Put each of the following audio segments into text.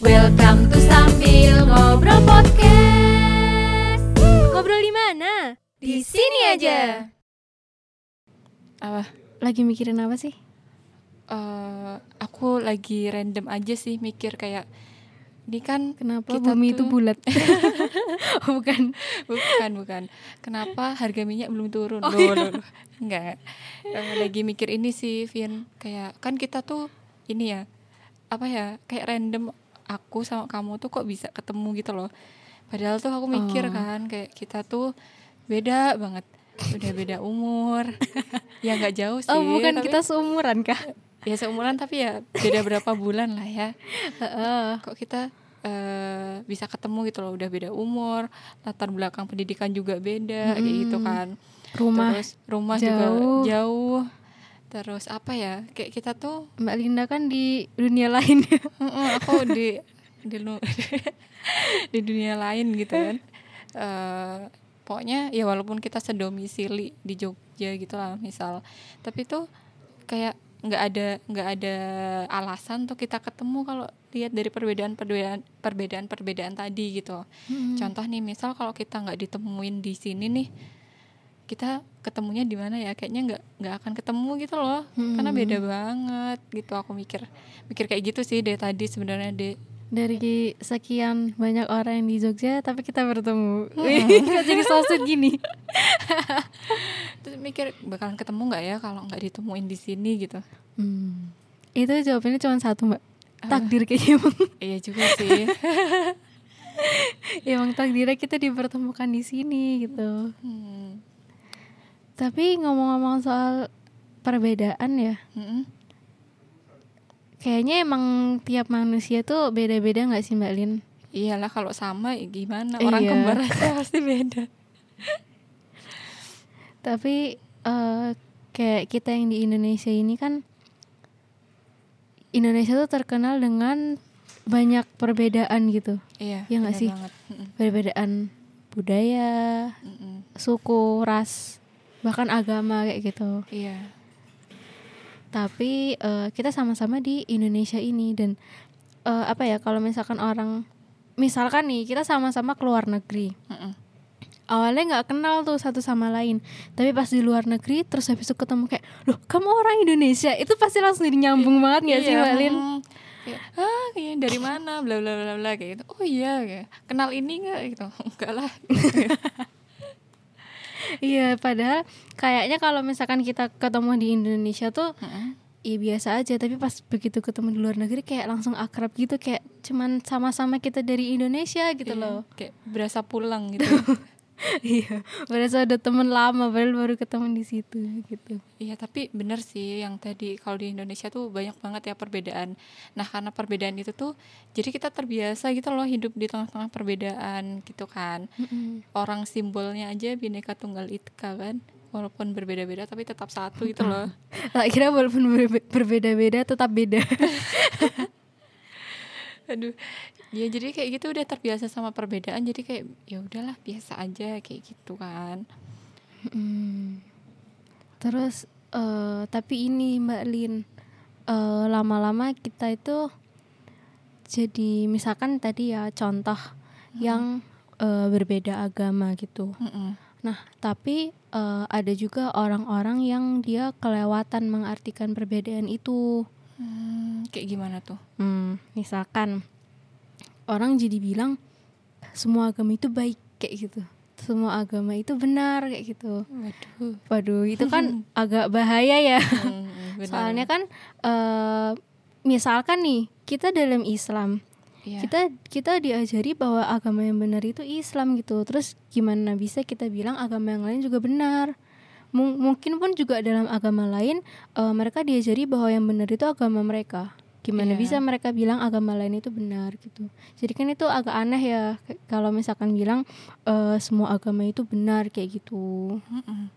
Welcome to Sambil Ngobrol Podcast. Ngobrol di mana? Di sini aja. apa Lagi mikirin apa sih? eh, aku lagi random aja sih mikir kayak ini kan Kenapa Kita bumi itu tuh- bulat? oh, bukan. bukan bukan kenapa harga minyak belum turun Oh, Loh, iya. loh, loh. enggak Eh, lagi mikir ini sih Vin kayak kan kita tuh ini ya apa ya kayak random aku sama kamu tuh kok bisa ketemu gitu loh padahal tuh aku mikir Oh. kan kayak kita tuh beda banget udah beda umur ya nggak jauh sih Oh, bukan tapi- kita seumuran kah? ya seumuran tapi ya beda berapa bulan lah ya Heeh. kok kita eh, bisa ketemu gitu loh udah beda umur latar belakang pendidikan juga beda kayak gitu kan Rumah terus rumah jauh. juga jauh terus apa ya kayak kita tuh Mbak Linda kan di dunia lain. mm-mm, aku di di, lu- di dunia lain gitu kan Eh, pokoknya ya walaupun kita sedomisili di Jogja gitu lah misal tapi tuh kayak nggak ada nggak ada alasan tuh kita ketemu kalau lihat dari perbedaan perbedaan perbedaan perbedaan tadi gitu Hmm. contoh nih misal kalau kita nggak ditemuin di sini nih kita ketemunya di mana ya kayaknya nggak nggak akan ketemu gitu loh karena Hmm. beda banget gitu aku mikir mikir kayak gitu sih dari tadi sebenarnya deh Dari sekian banyak orang yang di Jogja, tapi kita bertemu. Kok jadi so sweet gini. terus mikir bakalan ketemu nggak ya kalau nggak ditemuin di sini gitu Hmm. Itu jawabannya cuma satu, Mbak. Takdir kayaknya emang. iya juga sih emang takdirnya kita dipertemukan di sini gitu. Hmm. Tapi ngomong-ngomong soal perbedaan ya, Mm-mm. kayaknya emang tiap manusia tuh beda-beda nggak sih Mbak Lin? iyalah kalau sama ya gimana orang Iya. kembar aja pasti beda Tapi eh, kayak kita yang di Indonesia ini kan Indonesia tuh terkenal dengan banyak perbedaan gitu. iya Iya nggak sih? banget. Perbedaan budaya, Mm-mm. suku, ras, bahkan agama kayak gitu. iya. Tapi eh, kita sama-sama di Indonesia ini dan eh, apa ya kalau misalkan orang misalkan nih kita sama-sama keluar negeri. Mm-mm. awalnya nggak kenal tuh satu sama lain. Tapi pas di luar negeri terus habis itu ketemu kayak loh kamu orang Indonesia? Itu pasti langsung jadi nyambung banget nggak sih Iya, mbak Lin? mm. Kayak, ah kayaknya dari mana? Bla bla bla bla kayak gitu. Oh iya kayak, kenal ini nggak? Gitu. Enggak lah iya padahal kayaknya kalau misalkan kita ketemu di Indonesia tuh Mm-mm. iya biasa aja. Tapi pas begitu ketemu di luar negeri kayak langsung akrab gitu kayak cuman sama-sama kita dari Indonesia gitu Iya, loh. kayak berasa pulang gitu iya berasa ada temen lama padahal baru ketemu di situ gitu Iya tapi bener sih yang tadi kalau di Indonesia tuh banyak banget ya perbedaan. Nah karena perbedaan itu tuh jadi kita terbiasa gitu loh hidup di tengah-tengah perbedaan gitu kan. Orang simbolnya aja bineka tunggal ika kan. Walaupun berbeda-beda tapi tetap satu gitu loh. tak kira walaupun berbe- berbeda-beda tetap beda Aduh. Ya jadi kayak gitu udah terbiasa sama perbedaan jadi kayak ya udahlah biasa aja kayak gitu kan. Hmm. Terus eh tapi ini Mbak Lin eh, lama-lama kita itu jadi misalkan tadi ya contoh yang eh, berbeda agama gitu. Mm-mm. Nah tapi eh, ada juga orang-orang yang dia kelewatan mengartikan perbedaan itu. Hmm, kayak gimana tuh? Hmm, misalkan orang jadi bilang semua agama itu baik kayak gitu. Semua agama itu benar kayak gitu. Waduh. Waduh, itu kan agak bahaya ya. Hmm, benar. Soalnya kan eh misalkan nih, kita dalam Islam, Iya. kita kita diajari bahwa agama yang benar itu Islam gitu. Terus gimana bisa kita bilang agama yang lain juga benar? Mung- mungkin pun juga dalam agama lain eh, mereka diajari bahwa yang benar itu agama mereka. Gimana Iya. bisa mereka bilang agama lain itu benar gitu. Jadi kan itu agak aneh ya kalau misalkan bilang eh, semua agama itu benar kayak gitu. Mm-mm.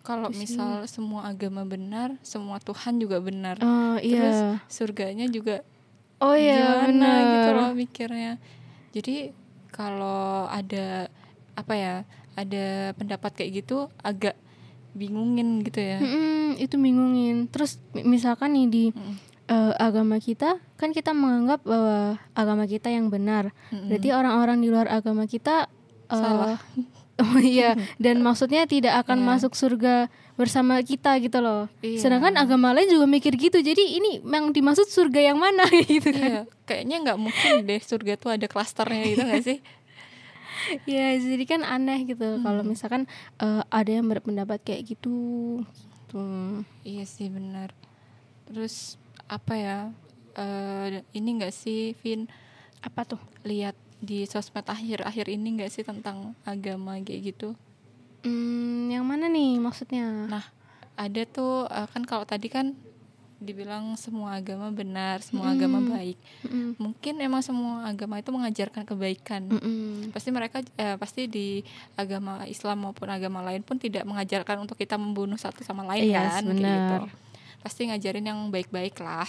Kalau Terus misal semua agama benar, semua Tuhan juga benar. Oh Terus iya. surganya juga Oh iya gimana benar. gitu loh mikirnya. Jadi kalau ada apa ya, ada pendapat kayak gitu agak bingungin gitu ya. Mm-mm, itu bingungin. Terus mi- misalkan nih di Mm. eh, agama kita kan kita menganggap bahwa agama kita yang benar. Mm-mm. Berarti orang-orang di luar agama kita eh, Salah. Oh iya, dan maksudnya tidak akan Iya. masuk surga bersama kita gitu loh. Iya. Sedangkan agama lain juga mikir gitu. Jadi ini yang dimaksud surga yang mana gitu kan? Iya, kayaknya nggak mungkin deh surga tuh ada klasternya gitu nggak sih? Iya, jadi kan aneh gitu kalau Hmm. misalkan eh, ada yang berpendapat kayak gitu. Gitu. Iya sih benar. Terus apa ya? eh ini nggak sih, Vin? Apa tuh? Lihat di sosmed akhir-akhir ini nggak sih tentang agama kayak gitu? Hmm, yang mana nih maksudnya? Nah, ada tuh eh, kan kalau tadi kan dibilang semua agama benar, semua agama Mm. baik. Mm-mm. Mungkin emang semua agama itu mengajarkan kebaikan. Mm-mm. Pasti mereka eh, pasti di agama Islam maupun agama lain pun tidak mengajarkan untuk kita membunuh satu sama lain Yes, kan, kayak benar. gitu. Pasti ngajarin yang baik-baik lah.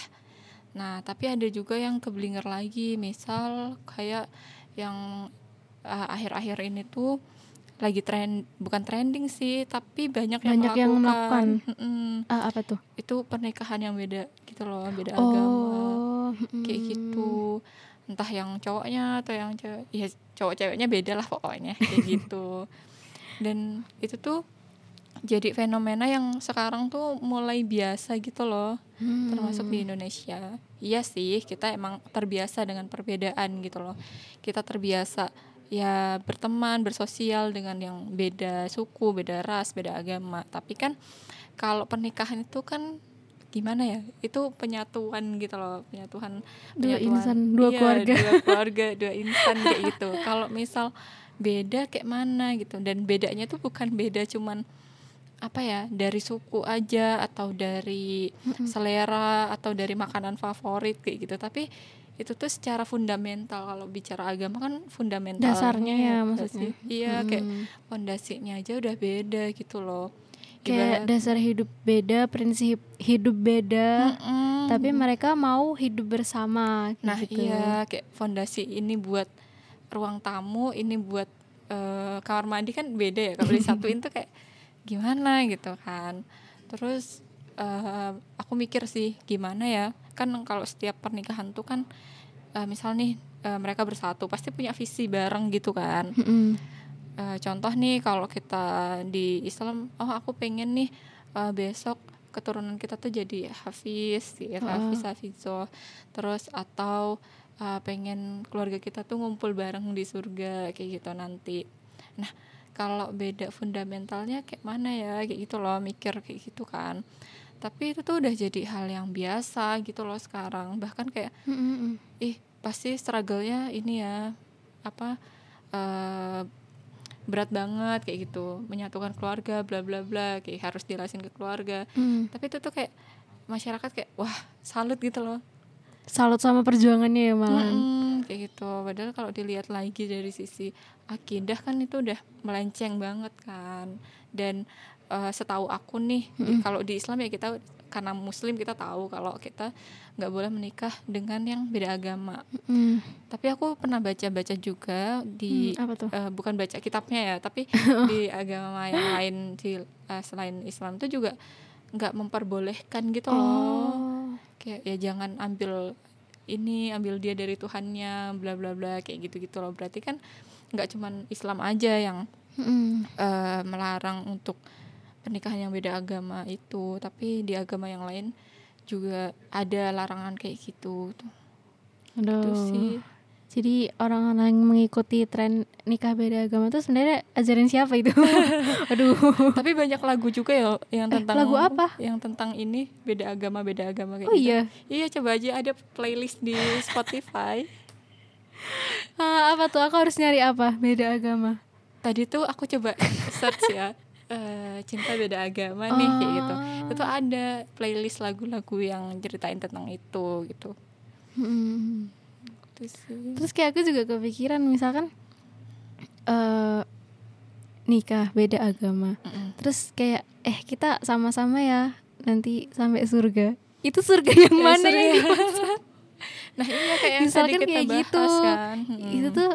Nah, tapi ada juga yang keblinger lagi, misal kayak yang eh, akhir-akhir ini tuh lagi tren bukan trending sih, tapi banyak yang Banyak yang melakukan. melakukan. Mm-mm. Ah, apa tuh? Itu pernikahan yang beda gitu loh, beda agama Oh, kayak mm. gitu entah yang cowoknya atau yang cewek ya cowok ceweknya beda lah pokoknya kayak gitu dan itu tuh jadi fenomena yang sekarang tuh mulai biasa gitu loh Hmm. termasuk di Indonesia iya sih kita emang terbiasa dengan perbedaan gitu loh kita terbiasa ya berteman bersosial dengan yang beda suku beda ras beda agama. Tapi kan kalau pernikahan itu kan gimana ya? Itu penyatuan gitu loh penyatuan Dua penyatuan. insan, dua Iya, keluarga. dua keluarga dua insan kayak gitu. Kalau misal beda kayak mana gitu. Dan bedanya tuh bukan beda cuman apa ya dari suku aja atau dari selera atau dari makanan favorit kayak gitu. Tapi itu tuh secara fundamental kalau bicara agama kan fundamental Dasarnya ya nggak maksudnya. sih? iya kayak Mm. fondasinya aja udah beda gitu loh kayak Ibarat- dasar hidup beda, prinsip hidup beda, Mm-mm. tapi mereka mau hidup bersama. Nah gitu. iya kayak fondasi ini buat ruang tamu, ini buat eh, kamar mandi kan beda ya kalau disatuin tuh kayak gimana gitu kan. Terus eh, aku mikir sih gimana ya kan kalau setiap pernikahan tuh kan eh, misal nih eh, mereka bersatu pasti punya visi bareng gitu kan. Mm-mm. Eh, contoh nih kalau kita di Islam, oh aku pengen nih eh, besok keturunan kita tuh jadi hafiz, ya, hafiz hafizoh. Terus atau eh, pengen keluarga kita tuh ngumpul bareng di surga kayak gitu nanti. Nah kalau beda fundamentalnya kayak mana ya kayak gitu loh mikir kayak gitu kan. Tapi itu tuh udah jadi hal yang biasa gitu loh sekarang. Bahkan kayak Mm-mm. ih pasti struggle-nya ini ya apa eh berat banget kayak gitu menyatukan keluarga bla bla bla kayak harus jelasin ke keluarga Mm. tapi itu tuh kayak masyarakat kayak wah salut gitu loh Salut sama perjuangannya ya malah. Mm-mm, kayak gitu padahal kalau dilihat lagi dari sisi akidah kan itu udah melenceng banget kan dan eh, setahu aku nih di- kalau di Islam ya kita karena Muslim kita tahu kalau kita nggak boleh menikah dengan yang beda agama Mm. tapi aku pernah baca-baca juga di Hmm, apa tuh? eh, bukan baca kitabnya ya tapi di agama yang lain di eh, selain Islam itu juga nggak memperbolehkan gitu loh Oh. kayak ya jangan ambil ini ambil dia dari Tuhannya bla bla bla kayak gitu gitu loh berarti kan nggak cuman Islam aja yang Mm. eh, melarang untuk pernikahan yang beda agama itu tapi di agama yang lain juga ada larangan kayak gitu tuh Aduh. Itu sih Jadi orang-orang yang mengikuti tren nikah beda agama itu sebenarnya ajaran siapa itu? Aduh. tapi banyak lagu juga ya yang Eh, tentang lagu apa? yang tentang ini beda agama beda agama kayak Oh gitu. iya. iya coba aja ada playlist di Spotify Ah, apa tuh? Aku harus nyari apa? Beda agama. tadi tuh aku coba search ya eh, cinta beda agama nih kayak gitu Ah. itu ada playlist lagu-lagu yang ceritain tentang itu gitu Mm. Itu sih. Terus kayak aku juga kepikiran misalkan eh nikah beda agama. Mm-mm. Terus kayak eh kita sama-sama ya nanti sampai surga. Itu surga yang Ya, mana surga. yang dimaksud? nah iya kayak yang tadi Misalkan kita kayak bahas gitu. kan Mm-mm. Itu tuh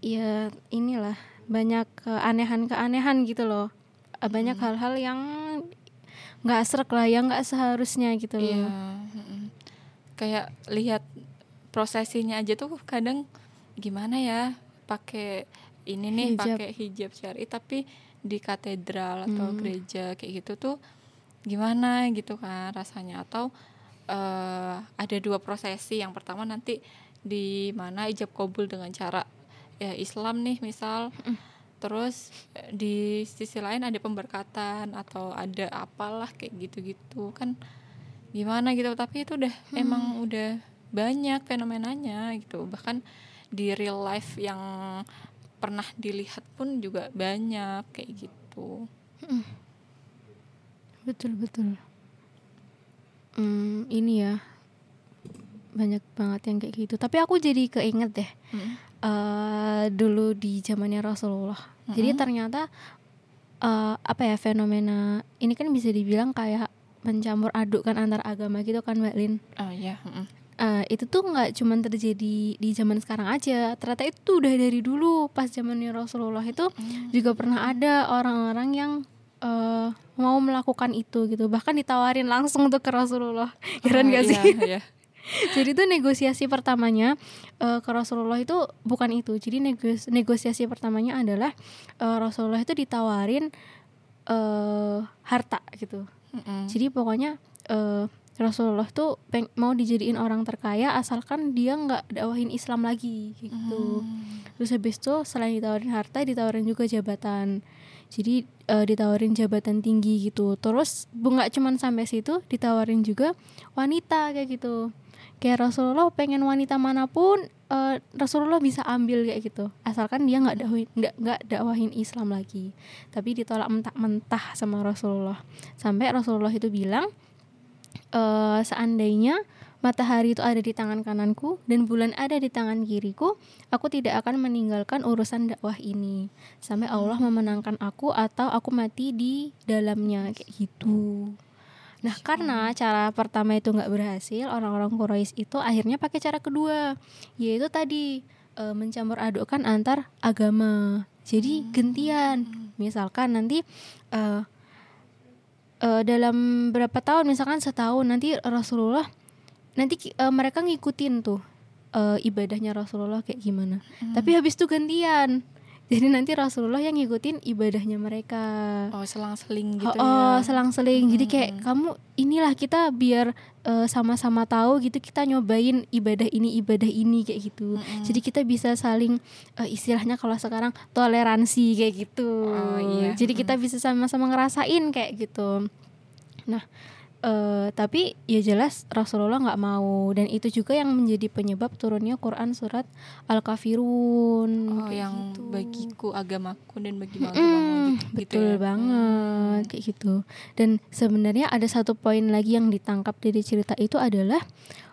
ya inilah banyak keanehan-keanehan gitu loh. Eh, Banyak hal-hal yang nggak serak lah, yang nggak seharusnya gitu Iya. loh. mm-mm. kayak lihat prosesinya aja tuh kadang gimana ya pakai ini nih Hijab. pakai hijab syari tapi di katedral atau Hmm. gereja kayak gitu tuh gimana gitu kan rasanya atau eh, ada dua prosesi yang pertama nanti di mana ijab kabul dengan cara ya Islam nih misal terus eh, di sisi lain ada pemberkatan atau ada apalah kayak gitu-gitu. Kan gimana gitu tapi itu udah emang udah banyak fenomenanya gitu. Bahkan di real life yang pernah dilihat pun juga banyak kayak gitu. Betul betul. Hmm, ini ya. Banyak banget yang kayak gitu. Tapi aku jadi keinget deh eh dulu di zamannya Rasulullah. Jadi ternyata eh, apa ya fenomena ini kan bisa dibilang kayak mencampur adukkan antar agama gitu kan Mbak Lin? Oh ya mm. Eh, itu tuh nggak cuma terjadi di zaman sekarang aja. Ternyata itu udah dari dulu pas zamannya Rasulullah itu juga pernah ada orang-orang yang eh, mau melakukan itu gitu. Bahkan ditawarin langsung tuh ke Rasulullah. Keren Oh, gak sih? iya, iya. Jadi tuh negosiasi pertamanya eh, ke Rasulullah itu bukan itu jadi negos- negosiasi pertamanya adalah eh, Rasulullah itu ditawarin eh, harta gitu Mm-mm. jadi pokoknya eh, Rasulullah tuh peng- mau dijadiin orang terkaya asalkan dia nggak dakwahin Islam lagi gitu. Terus habis itu selain ditawarin harta ditawarin juga jabatan. Jadi eh, ditawarin jabatan tinggi gitu. Terus bu nggak cuman sampai situ ditawarin juga wanita kayak gitu. Kayak Rasulullah pengen wanita mana pun eh, Rasulullah bisa ambil kayak gitu. Asalkan dia nggak dakwahin nggak nggak dakwahin Islam lagi. Tapi ditolak mentah-mentah sama Rasulullah. Sampai Rasulullah itu bilang eh, seandainya matahari itu ada di tangan kananku dan bulan ada di tangan kiriku, aku tidak akan meninggalkan urusan dakwah ini sampai Allah memenangkan aku atau aku mati di dalamnya kayak gitu. Nah karena cara pertama itu nggak berhasil, orang-orang Quraisy itu akhirnya pakai cara kedua, yaitu tadi eh, mencampur adukkan antar agama. Jadi gentian, misalkan nanti eh, eh, dalam berapa tahun misalkan setahun nanti Rasulullah nanti eh, mereka ngikutin tuh eh, ibadahnya Rasulullah kayak gimana. Tapi habis itu gantian jadi nanti Rasulullah yang ngikutin ibadahnya mereka. Oh selang-seling gitu oh, oh, ya. selang-seling. Jadi kayak kamu inilah kita biar eh, sama-sama tahu gitu kita nyobain ibadah ini ibadah ini kayak gitu. Jadi kita bisa saling eh, istilahnya kalau sekarang toleransi kayak gitu. Oh, iya. jadi kita bisa sama-sama ngerasain kayak gitu. Nah eh, tapi ya jelas Rasulullah nggak mau dan itu juga yang menjadi penyebab turunnya Quran surat Al-Kafirun oh kayak yang gitu. bagiku agamaku dan bagi Mm, gitu, gitu betul ya. banget kayak gitu dan sebenarnya ada satu poin lagi yang ditangkap dari cerita itu adalah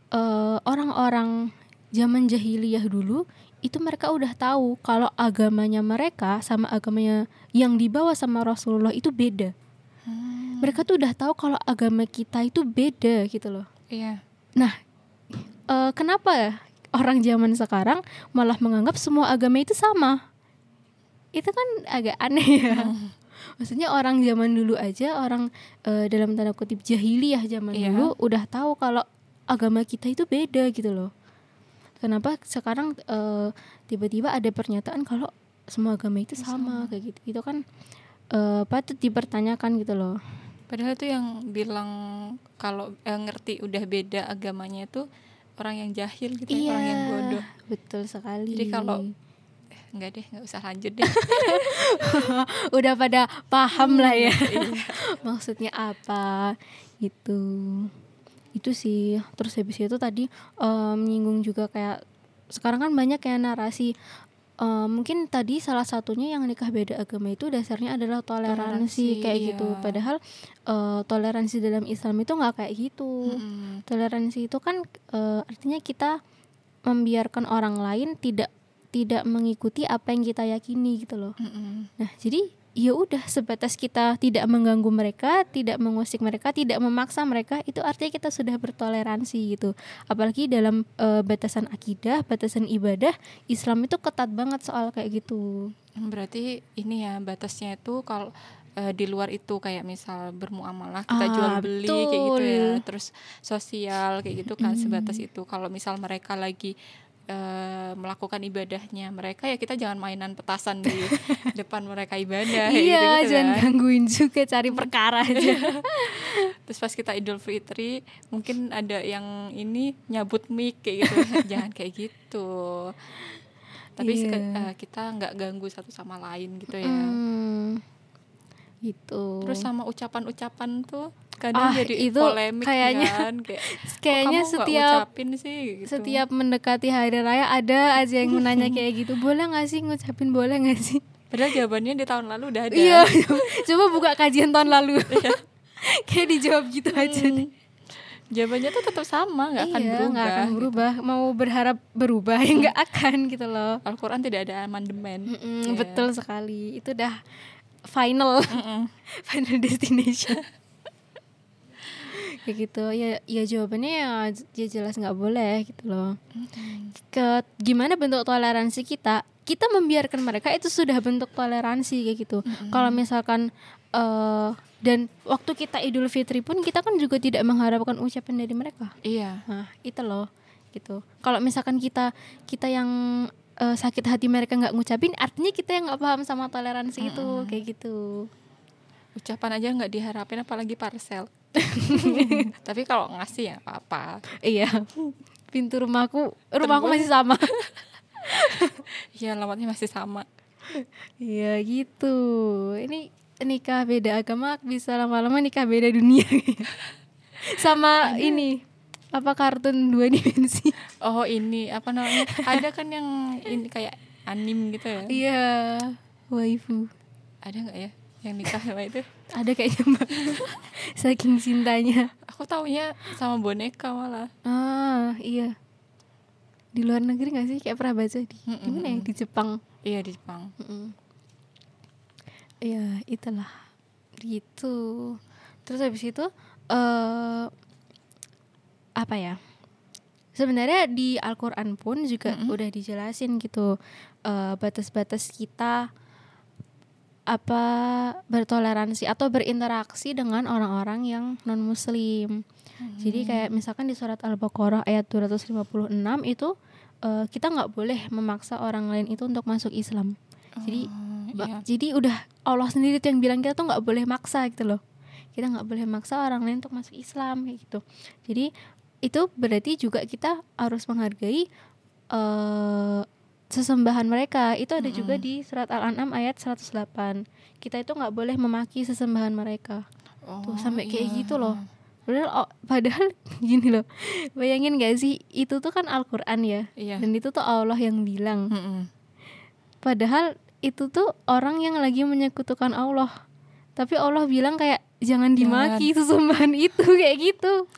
eh, orang-orang zaman jahiliyah dulu itu mereka udah tahu kalau agamanya mereka sama agamanya yang dibawa sama Rasulullah itu beda Hmm, mereka tuh udah tahu kalau agama kita itu beda gitu loh. Iya. Nah eh, kenapa orang zaman sekarang malah menganggap semua agama itu sama? Itu kan agak aneh ya. Maksudnya orang zaman dulu aja orang eh, dalam tanda kutip jahiliyah zaman Iya. dulu udah tahu kalau agama kita itu beda gitu loh. Kenapa sekarang eh, tiba-tiba ada pernyataan kalau semua agama itu sama, kayak gitu. Itu kan eh, patut dipertanyakan gitu loh Padahal tuh yang bilang kalau eh, ngerti udah beda agamanya itu orang yang jahil gitu ya, orang yang bodoh. betul sekali Jadi kalau eh, enggak deh, nggak usah lanjut deh. udah pada paham lah ya Iya. maksudnya apa gitu itu sih terus habis itu tadi em, menyinggung juga kayak sekarang kan banyak ya narasi em, mungkin tadi salah satunya yang nikah beda agama itu dasarnya adalah toleransi, Toleransi, kayak iya. gitu padahal eh, toleransi dalam Islam itu nggak kayak gitu Mm-mm. toleransi itu kan eh, artinya kita membiarkan orang lain tidak tidak mengikuti apa yang kita yakini gitu loh Mm-mm. Nah, jadi ya udah sebatas kita tidak mengganggu mereka, tidak mengusik mereka, tidak memaksa mereka, itu artinya kita sudah bertoleransi gitu. Apalagi dalam eh, batasan akidah, batasan ibadah, Islam itu ketat banget soal kayak gitu. Berarti ini ya batasnya itu kalau eh, di luar itu kayak misal bermuamalah kita Ah, jual beli kayak gitu ya betul. terus sosial kayak gitu kan sebatas itu kalau misal mereka lagi eh, melakukan ibadahnya mereka ya kita jangan mainan petasan di depan mereka ibadah kayak iya gitu-gitu jangan kan. gangguin juga cari perkara aja. Terus pas kita Idul Fitri mungkin ada yang ini nyabut mic kayak gitu. Jangan kayak gitu. Tapi Iya. seke- eh, kita nggak ganggu satu sama lain gitu ya. Hmm, gitu. Terus sama ucapan-ucapan tuh kadang Ah, jadi itu polemik kayaknya- kan kayak "Kok kayaknya setiap sih? Gitu. setiap mendekati hari raya ada aja yang menanya kayak gitu. Boleh nggak sih ngucapin boleh nggak sih? Padahal jawabannya di tahun lalu udah ada. Iya coba buka kajian tahun lalu. Kayak dijawab gitu aja Hmm. jawabannya tuh tetap sama nggak akan iya, berubah nggak akan gitu. berubah. Mau berharap berubah ya nggak akan gitu loh. Al-Quran tidak ada amandemen. Mm-mm, Iya. betul sekali. Itu udah final. Mm-mm. final destination. Kayak gitu. Ya ya jawabannya ya, ya jelas nggak boleh gitu loh. Ke gimana bentuk toleransi kita? Kita membiarkan mereka itu sudah bentuk toleransi kayak gitu. Kalau misalkan eh dan waktu kita Idul Fitri pun kita kan juga tidak mengharapkan ucapan dari mereka. Iya. Nah itu loh gitu. Kalau misalkan kita kita yang eh, sakit hati mereka nggak ngucapin artinya kita yang nggak paham sama toleransi itu kayak gitu. Ucapan aja nggak diharapin apalagi parcel. Tapi kalau ngasih ya apa iya. Pintu rumahku rumahku masih sama. Ya alamatnya masih sama. Iya gitu. Ini nikah beda agama bisa lama-lama nikah beda dunia. Sama ini apa kartun dua dimensi? Oh ini apa namanya? Ada kan yang ini kayak anim gitu ya? Iya. Waifu. Ada nggak ya yang nikah sama itu? Ada kayaknya mbak. Saking cintanya. Aku taunya sama boneka malah. Ah iya. Di luar negeri nggak sih? Kayak pernah baca di mana ya? Di Jepang. Iya di Jepang. Iya, itulah. Gitu. Terus habis itu eh apa ya? Sebenarnya di Al-Qur'an pun juga udah dijelasin gitu eh, batas-batas kita apa bertoleransi atau berinteraksi dengan orang-orang yang non muslim. Jadi kayak misalkan di surat Al-Baqarah ayat 256 itu eh, kita nggak boleh memaksa orang lain itu untuk masuk Islam. Jadi Oh, iya. Jadi udah Allah sendiri tuh yang bilang kita tuh nggak boleh maksa gitu loh. Kita nggak boleh maksa orang lain untuk masuk Islam kayak gitu. Jadi itu berarti juga kita harus menghargai eh sesembahan mereka. Itu ada juga di surat Al-An'am ayat 108. Kita itu nggak boleh memaki sesembahan mereka. Tuh Oh, sampai kayak iya. gitu loh. Padahal, oh, padahal gini loh. Bayangin gak sih itu tuh kan Al-Qur'an ya. Iya. Dan itu tuh Allah yang bilang. Mm-mm. Padahal itu tuh orang yang lagi menyekutukan Allah. Tapi Allah bilang kayak jangan dimaki sesembahan itu kayak gitu.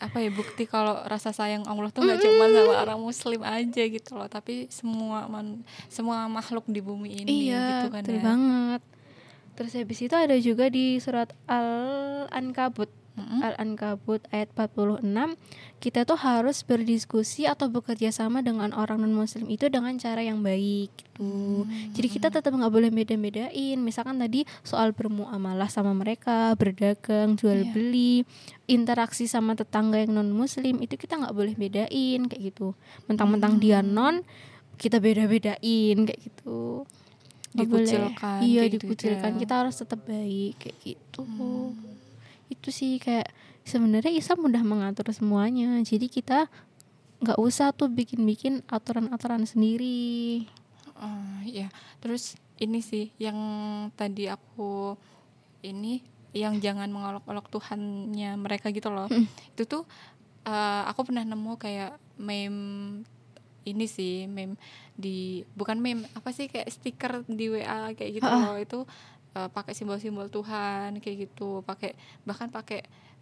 Apa ya bukti kalau rasa sayang Allah tuh nggak cuma sama orang muslim aja gitu loh tapi semua man, semua makhluk di bumi ini iya, gitu kan betul ya banget. Terus habis itu ada juga di surat Al-Ankabut. Mm-mm. Al-Ankabut ayat 46 kita tuh harus berdiskusi atau bekerja sama dengan orang non muslim itu dengan cara yang baik gitu. Jadi kita tetap nggak boleh beda-bedain. Misalkan tadi soal bermuamalah sama mereka, berdagang, jual Iya. beli, interaksi sama tetangga yang non muslim itu kita nggak boleh bedain kayak gitu. Mentang-mentang dia non kita beda-bedain kayak gitu. Boleh. Dikucilkan, Iya, dikucilkan. ya. Kita harus tetap baik kayak gitu. Itu sih kayak sebenarnya Islam udah mengatur semuanya. Jadi kita nggak usah tuh bikin-bikin aturan-aturan sendiri. Oh, iya. Terus ini sih yang tadi aku ini yang jangan mengolok-olok Tuhannya mereka gitu loh. Itu tuh eh, aku pernah nemu kayak meme ini sih meme di bukan meme apa sih kayak stiker di WA kayak gitu loh itu eh, pakai simbol-simbol Tuhan kayak gitu. Pakai bahkan pakai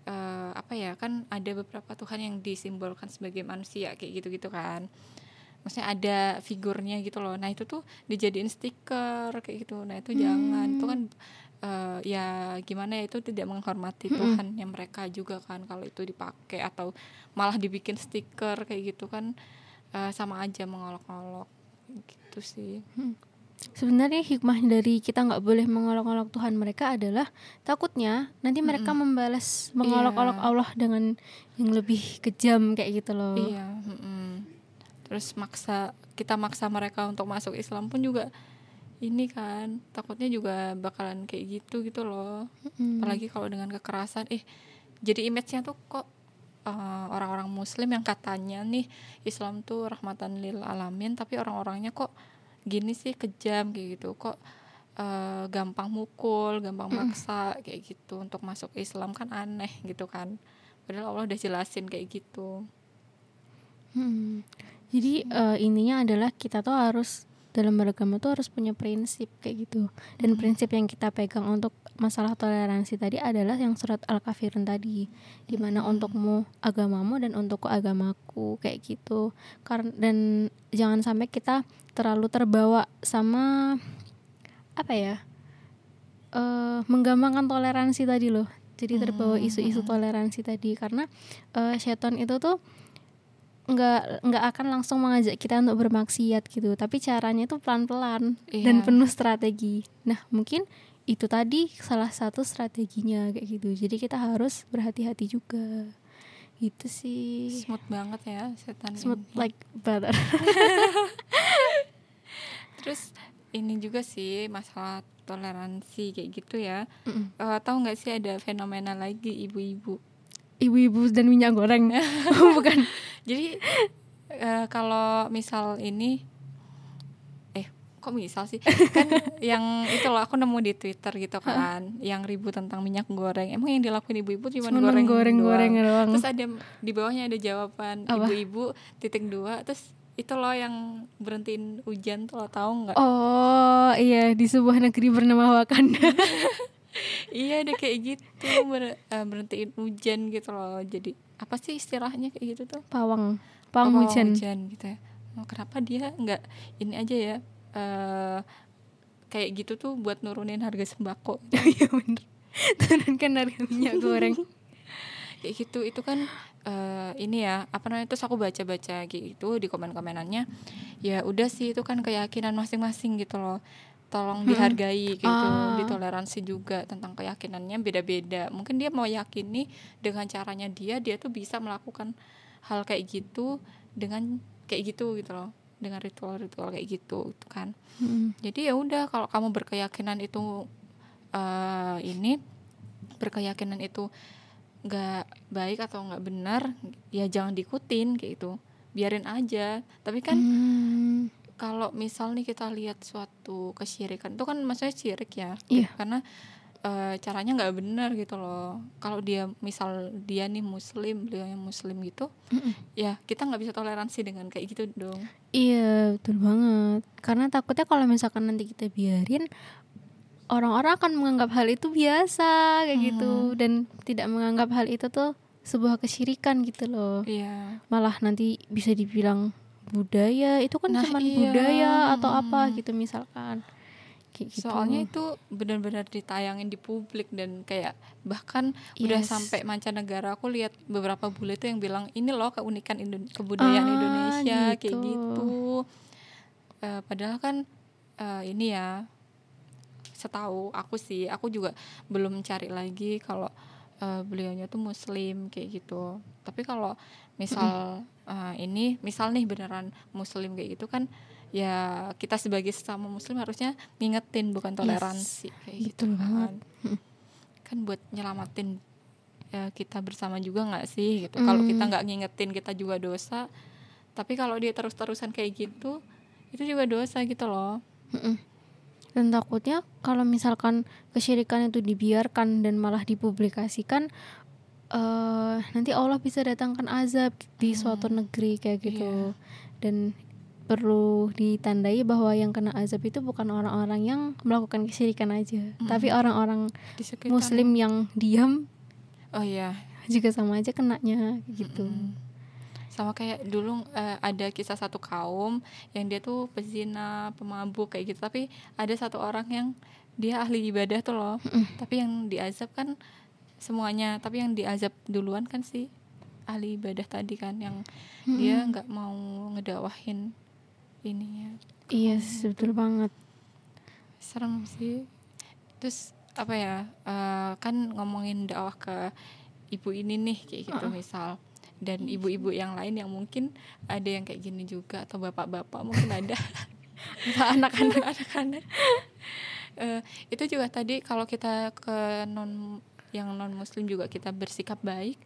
eh, apa ya kan ada beberapa Tuhan yang disimbolkan sebagai manusia kayak gitu-gitu kan. Maksudnya ada figurnya gitu loh. Nah itu tuh dijadiin stiker kayak gitu. Nah itu jangan. Itu kan eh, ya gimana ya itu tidak menghormati Tuhan yang mereka juga kan kalau itu dipakai atau malah dibikin stiker kayak gitu kan. Eh, sama aja mengolok-olok. Gitu sih sebenarnya hikmah dari kita nggak boleh mengolok-olok Tuhan mereka adalah takutnya nanti mereka membalas mengolok-olok Iya. Allah dengan yang lebih kejam kayak gitu loh. Iya, mm-mm. terus maksa kita maksa mereka untuk masuk Islam pun juga ini kan takutnya juga bakalan kayak gitu gitu loh. Mm. Apalagi kalau dengan kekerasan, eh jadi image-nya tuh kok eh, orang-orang Muslim yang katanya nih Islam tuh rahmatan lil alamin, tapi orang-orangnya kok gini sih kejam kayak gitu, kok eh, gampang mukul, gampang maksa kayak gitu untuk masuk Islam kan aneh gitu kan. Padahal Allah udah jelasin kayak gitu. Hmm. Jadi eh, intinya adalah kita tuh harus dalam beragama tuh harus punya prinsip kayak gitu. Dan prinsip yang kita pegang untuk masalah toleransi tadi adalah yang surat Al-Kafirun tadi. Di mana untukmu agamamu dan untukku agamaku kayak gitu. Karena dan jangan sampai kita terlalu terbawa sama apa ya? eh menggampangkan toleransi tadi loh. Jadi terbawa isu-isu toleransi tadi karena eh setan itu tuh nggak nggak akan langsung mengajak kita untuk bermaksiat gitu. Tapi caranya itu pelan-pelan dan Iya. penuh strategi. Nah mungkin itu tadi salah satu strateginya kayak gitu. Jadi kita harus berhati-hati juga. Gitu sih. Smooth banget ya setan smooth ini. like butter. Terus ini juga sih masalah toleransi kayak gitu ya. Mm-mm. Eh, tahu nggak sih ada fenomena lagi ibu-ibu ibu-ibu dan minyak goreng. Bukan. Jadi eh, kalau misal ini eh kok misal sih? Kan yang itu loh aku nemu di twitter gitu kan yang ribut tentang minyak goreng. Emang yang dilakuin ibu-ibu cuma goreng goreng goreng doang. doang. Terus ada di bawahnya ada jawaban Apa? ibu-ibu titik dua. Terus itu loh yang berhentiin hujan tuh lo tahu nggak? Oh iya di sebuah negeri bernama Wakanda iya deh kayak gitu ber, eh, berhentiin hujan gitu loh. Jadi apa sih istilahnya kayak gitu tuh? Pawang Oh, pawang pawang hujan. gitu ya. Oh, kenapa dia nggak ini aja ya eh kayak gitu tuh buat nurunin harga sembako? Iya bener. Turunkan harga minyak goreng. Kayak gitu itu kan eh, ini ya apa namanya terus aku baca-baca gitu di komen-komenannya. Ya udah sih itu kan keyakinan masing-masing gitu loh tolong dihargai gitu Ah. ditoleransi juga tentang keyakinannya beda-beda mungkin dia mau yakini dengan caranya dia dia tuh bisa melakukan hal kayak gitu dengan kayak gitu gitu loh dengan ritual-ritual kayak gitu gitu kan Mm. jadi ya udah kalau kamu berkeyakinan itu eh, ini berkeyakinan itu nggak baik atau nggak benar ya jangan diikutin kayak gitu biarin aja tapi kan Hmm. Kalau misal nih kita lihat suatu kesyirikan itu kan maksudnya syirik ya. Iya. karena eh, caranya nggak benar gitu loh. Kalau dia misal dia nih muslim beliau yang muslim gitu Mm-mm. ya kita nggak bisa toleransi dengan kayak gitu dong. Iya betul banget. Karena takutnya kalau misalkan nanti kita biarin Orang-orang akan menganggap hal itu biasa Kayak gitu. Dan tidak menganggap hal itu tuh Sebuah kesyirikan gitu loh. Iya. Malah nanti bisa dibilang budaya Itu kan Nah, cuma iya. budaya atau Hmm. apa gitu misalkan Kayak gitu Soalnya itu benar-benar ditayangin di publik dan kayak bahkan udah Yes. sampai mancanegara aku lihat beberapa bule itu yang bilang ini loh keunikan Indo- kebudayaan Ah, Indonesia kayak gitu. gitu. Eh, padahal kan eh, ini ya setahu aku sih aku juga belum cari lagi kalau eh, beliaunya tuh muslim kayak gitu. Tapi kalau misal eh, ini misal nih beneran muslim kayak gitu kan ya kita sebagai sesama muslim harusnya ngingetin bukan toleransi kayak gitu betul banget. kan kan buat nyelamatin ya, kita bersama juga nggak sih gitu kalau kita Mm. nggak ngingetin kita juga dosa tapi kalau dia terus-terusan kayak gitu itu juga dosa gitu loh Mm-mm. Dan takutnya kalau misalkan kesyirikan itu dibiarkan dan malah dipublikasikan eh nanti Allah bisa datangkan azab di suatu negeri kayak gitu. Dan perlu ditandai bahwa yang kena azab itu bukan orang-orang yang melakukan kesyirikan aja, tapi orang-orang muslim yang diam oh iya. juga sama aja kenanya gitu. Mm. sama kayak dulu eh, ada kisah satu kaum yang dia tuh pezina pemabuk kayak gitu. Tapi ada satu orang yang dia ahli ibadah tuh loh. Tapi yang diazab kan semuanya. Tapi yang diazab duluan kan si ahli ibadah tadi kan yang dia nggak mau ngedakwahin ininya. Iya, yes, betul banget. serem sih. Terus apa ya eh, kan ngomongin dakwah ke ibu ini nih kayak gitu misal. Dan ibu-ibu yang lain yang mungkin ada yang kayak gini juga atau bapak-bapak mungkin ada. Anak-anak anak-anak. Eh, itu juga tadi kalau kita ke non yang non muslim juga kita bersikap baik.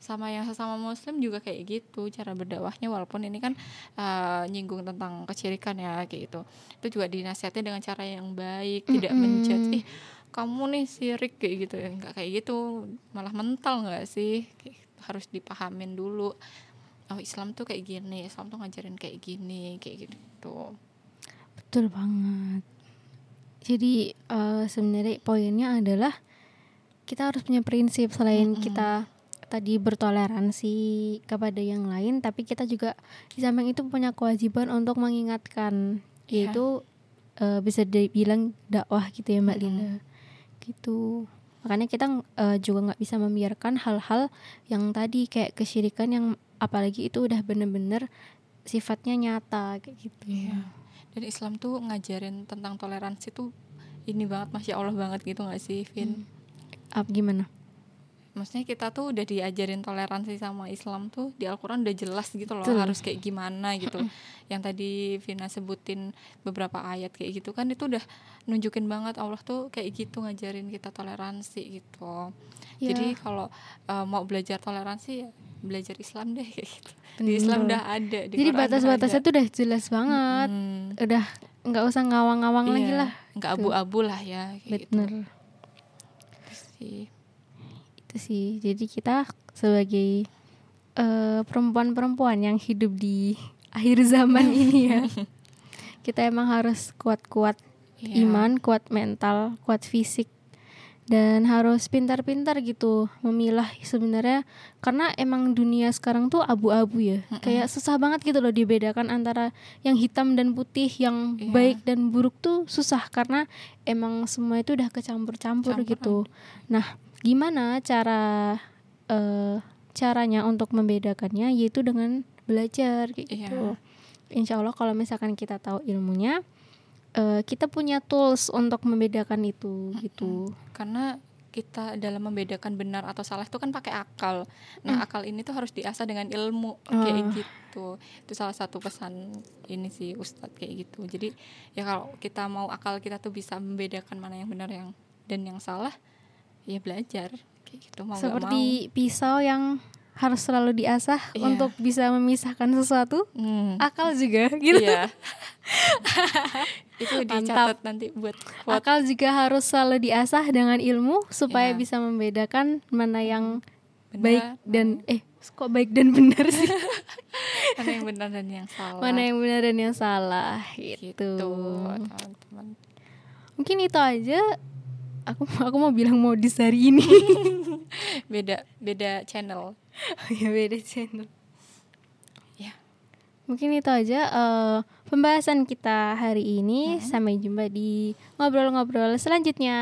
Sama yang sesama muslim juga kayak gitu cara berdakwahnya walaupun ini kan eh, nyinggung tentang kesyirikan ya kayak gitu. Itu juga dinasihati dengan cara yang baik tidak menjudge ih kamu nih sirik kayak gitu. Ya nggak kayak gitu malah mental nggak sih? Kayak gitu. harus dipahamin dulu. Oh Islam tuh kayak gini Islam tuh ngajarin kayak gini kayak gitu. Betul banget. Jadi eh, sebenarnya poinnya adalah kita harus punya prinsip selain kita tadi bertoleransi kepada yang lain, tapi kita juga di samping itu punya kewajiban untuk mengingatkan, Iya. yaitu eh, bisa dibilang dakwah gitu ya Mbak Linda, gitu. Makanya kita eh, juga nggak bisa membiarkan hal-hal yang tadi kayak kesyirikan yang apalagi itu udah bener-bener sifatnya nyata kayak gitu. Iya. Dan Islam tuh ngajarin tentang toleransi tuh ini banget masya Allah banget gitu gak sih Vin? Ap gimana? Maksudnya kita tuh udah diajarin toleransi sama Islam tuh di Al-Quran udah jelas gitu loh Betul. harus kayak gimana gitu. Yang tadi Vina sebutin beberapa ayat kayak gitu kan itu udah nunjukin banget Allah tuh kayak gitu ngajarin kita toleransi gitu. Ya. Jadi kalau uh, mau belajar toleransi ya belajar Islam deh kayak gitu. Di Islam Bener. udah ada. Di Jadi batas-batasnya tuh udah jelas banget. Hmm. Udah nggak usah ngawang-ngawang lagi Iya, lah. nggak abu-abu lah ya kayak gitu Bener. Sih Itu sih. Jadi kita sebagai eh, perempuan-perempuan yang hidup di akhir zaman ini ya. Kita emang harus kuat-kuat Iya. iman, kuat mental, kuat fisik dan harus pintar-pintar gitu memilah sebenarnya. Karena emang dunia sekarang tuh abu-abu ya. Kayak susah banget gitu loh dibedakan antara yang hitam dan putih yang Iya. baik dan buruk tuh susah. Karena emang semua itu udah kecampur-campur gitu. nah gimana cara eh, caranya untuk membedakannya? Yaitu dengan belajar gitu. Insya Allah kalau misalkan kita tahu ilmunya eh, kita punya tools untuk membedakan itu gitu karena kita dalam membedakan benar atau salah itu kan pakai akal. Nah, akal ini tuh harus diasah dengan ilmu kayak Ah. gitu. Itu salah satu pesan ini sih Ustadz kayak gitu. Jadi ya kalau kita mau akal kita tuh bisa membedakan mana yang benar yang dan yang salah, ya belajar kayak gitu mau seperti pisau yang harus selalu diasah Iya. untuk bisa memisahkan sesuatu. Hmm. akal juga gitu Iya. itu Mantap. dicatat nanti buat quote. akal juga harus selalu diasah dengan ilmu supaya Iya. bisa membedakan mana yang Benar, baik dan eh kok baik dan benar sih mana yang benar dan yang salah. mana yang benar dan yang salah gitu, gitu teman-teman. mungkin itu aja aku aku mau bilang modis hari ini Beda beda channel. Ya beda channel. Ya. mungkin itu aja eh, pembahasan kita hari ini. Sampai jumpa di ngobrol-ngobrol selanjutnya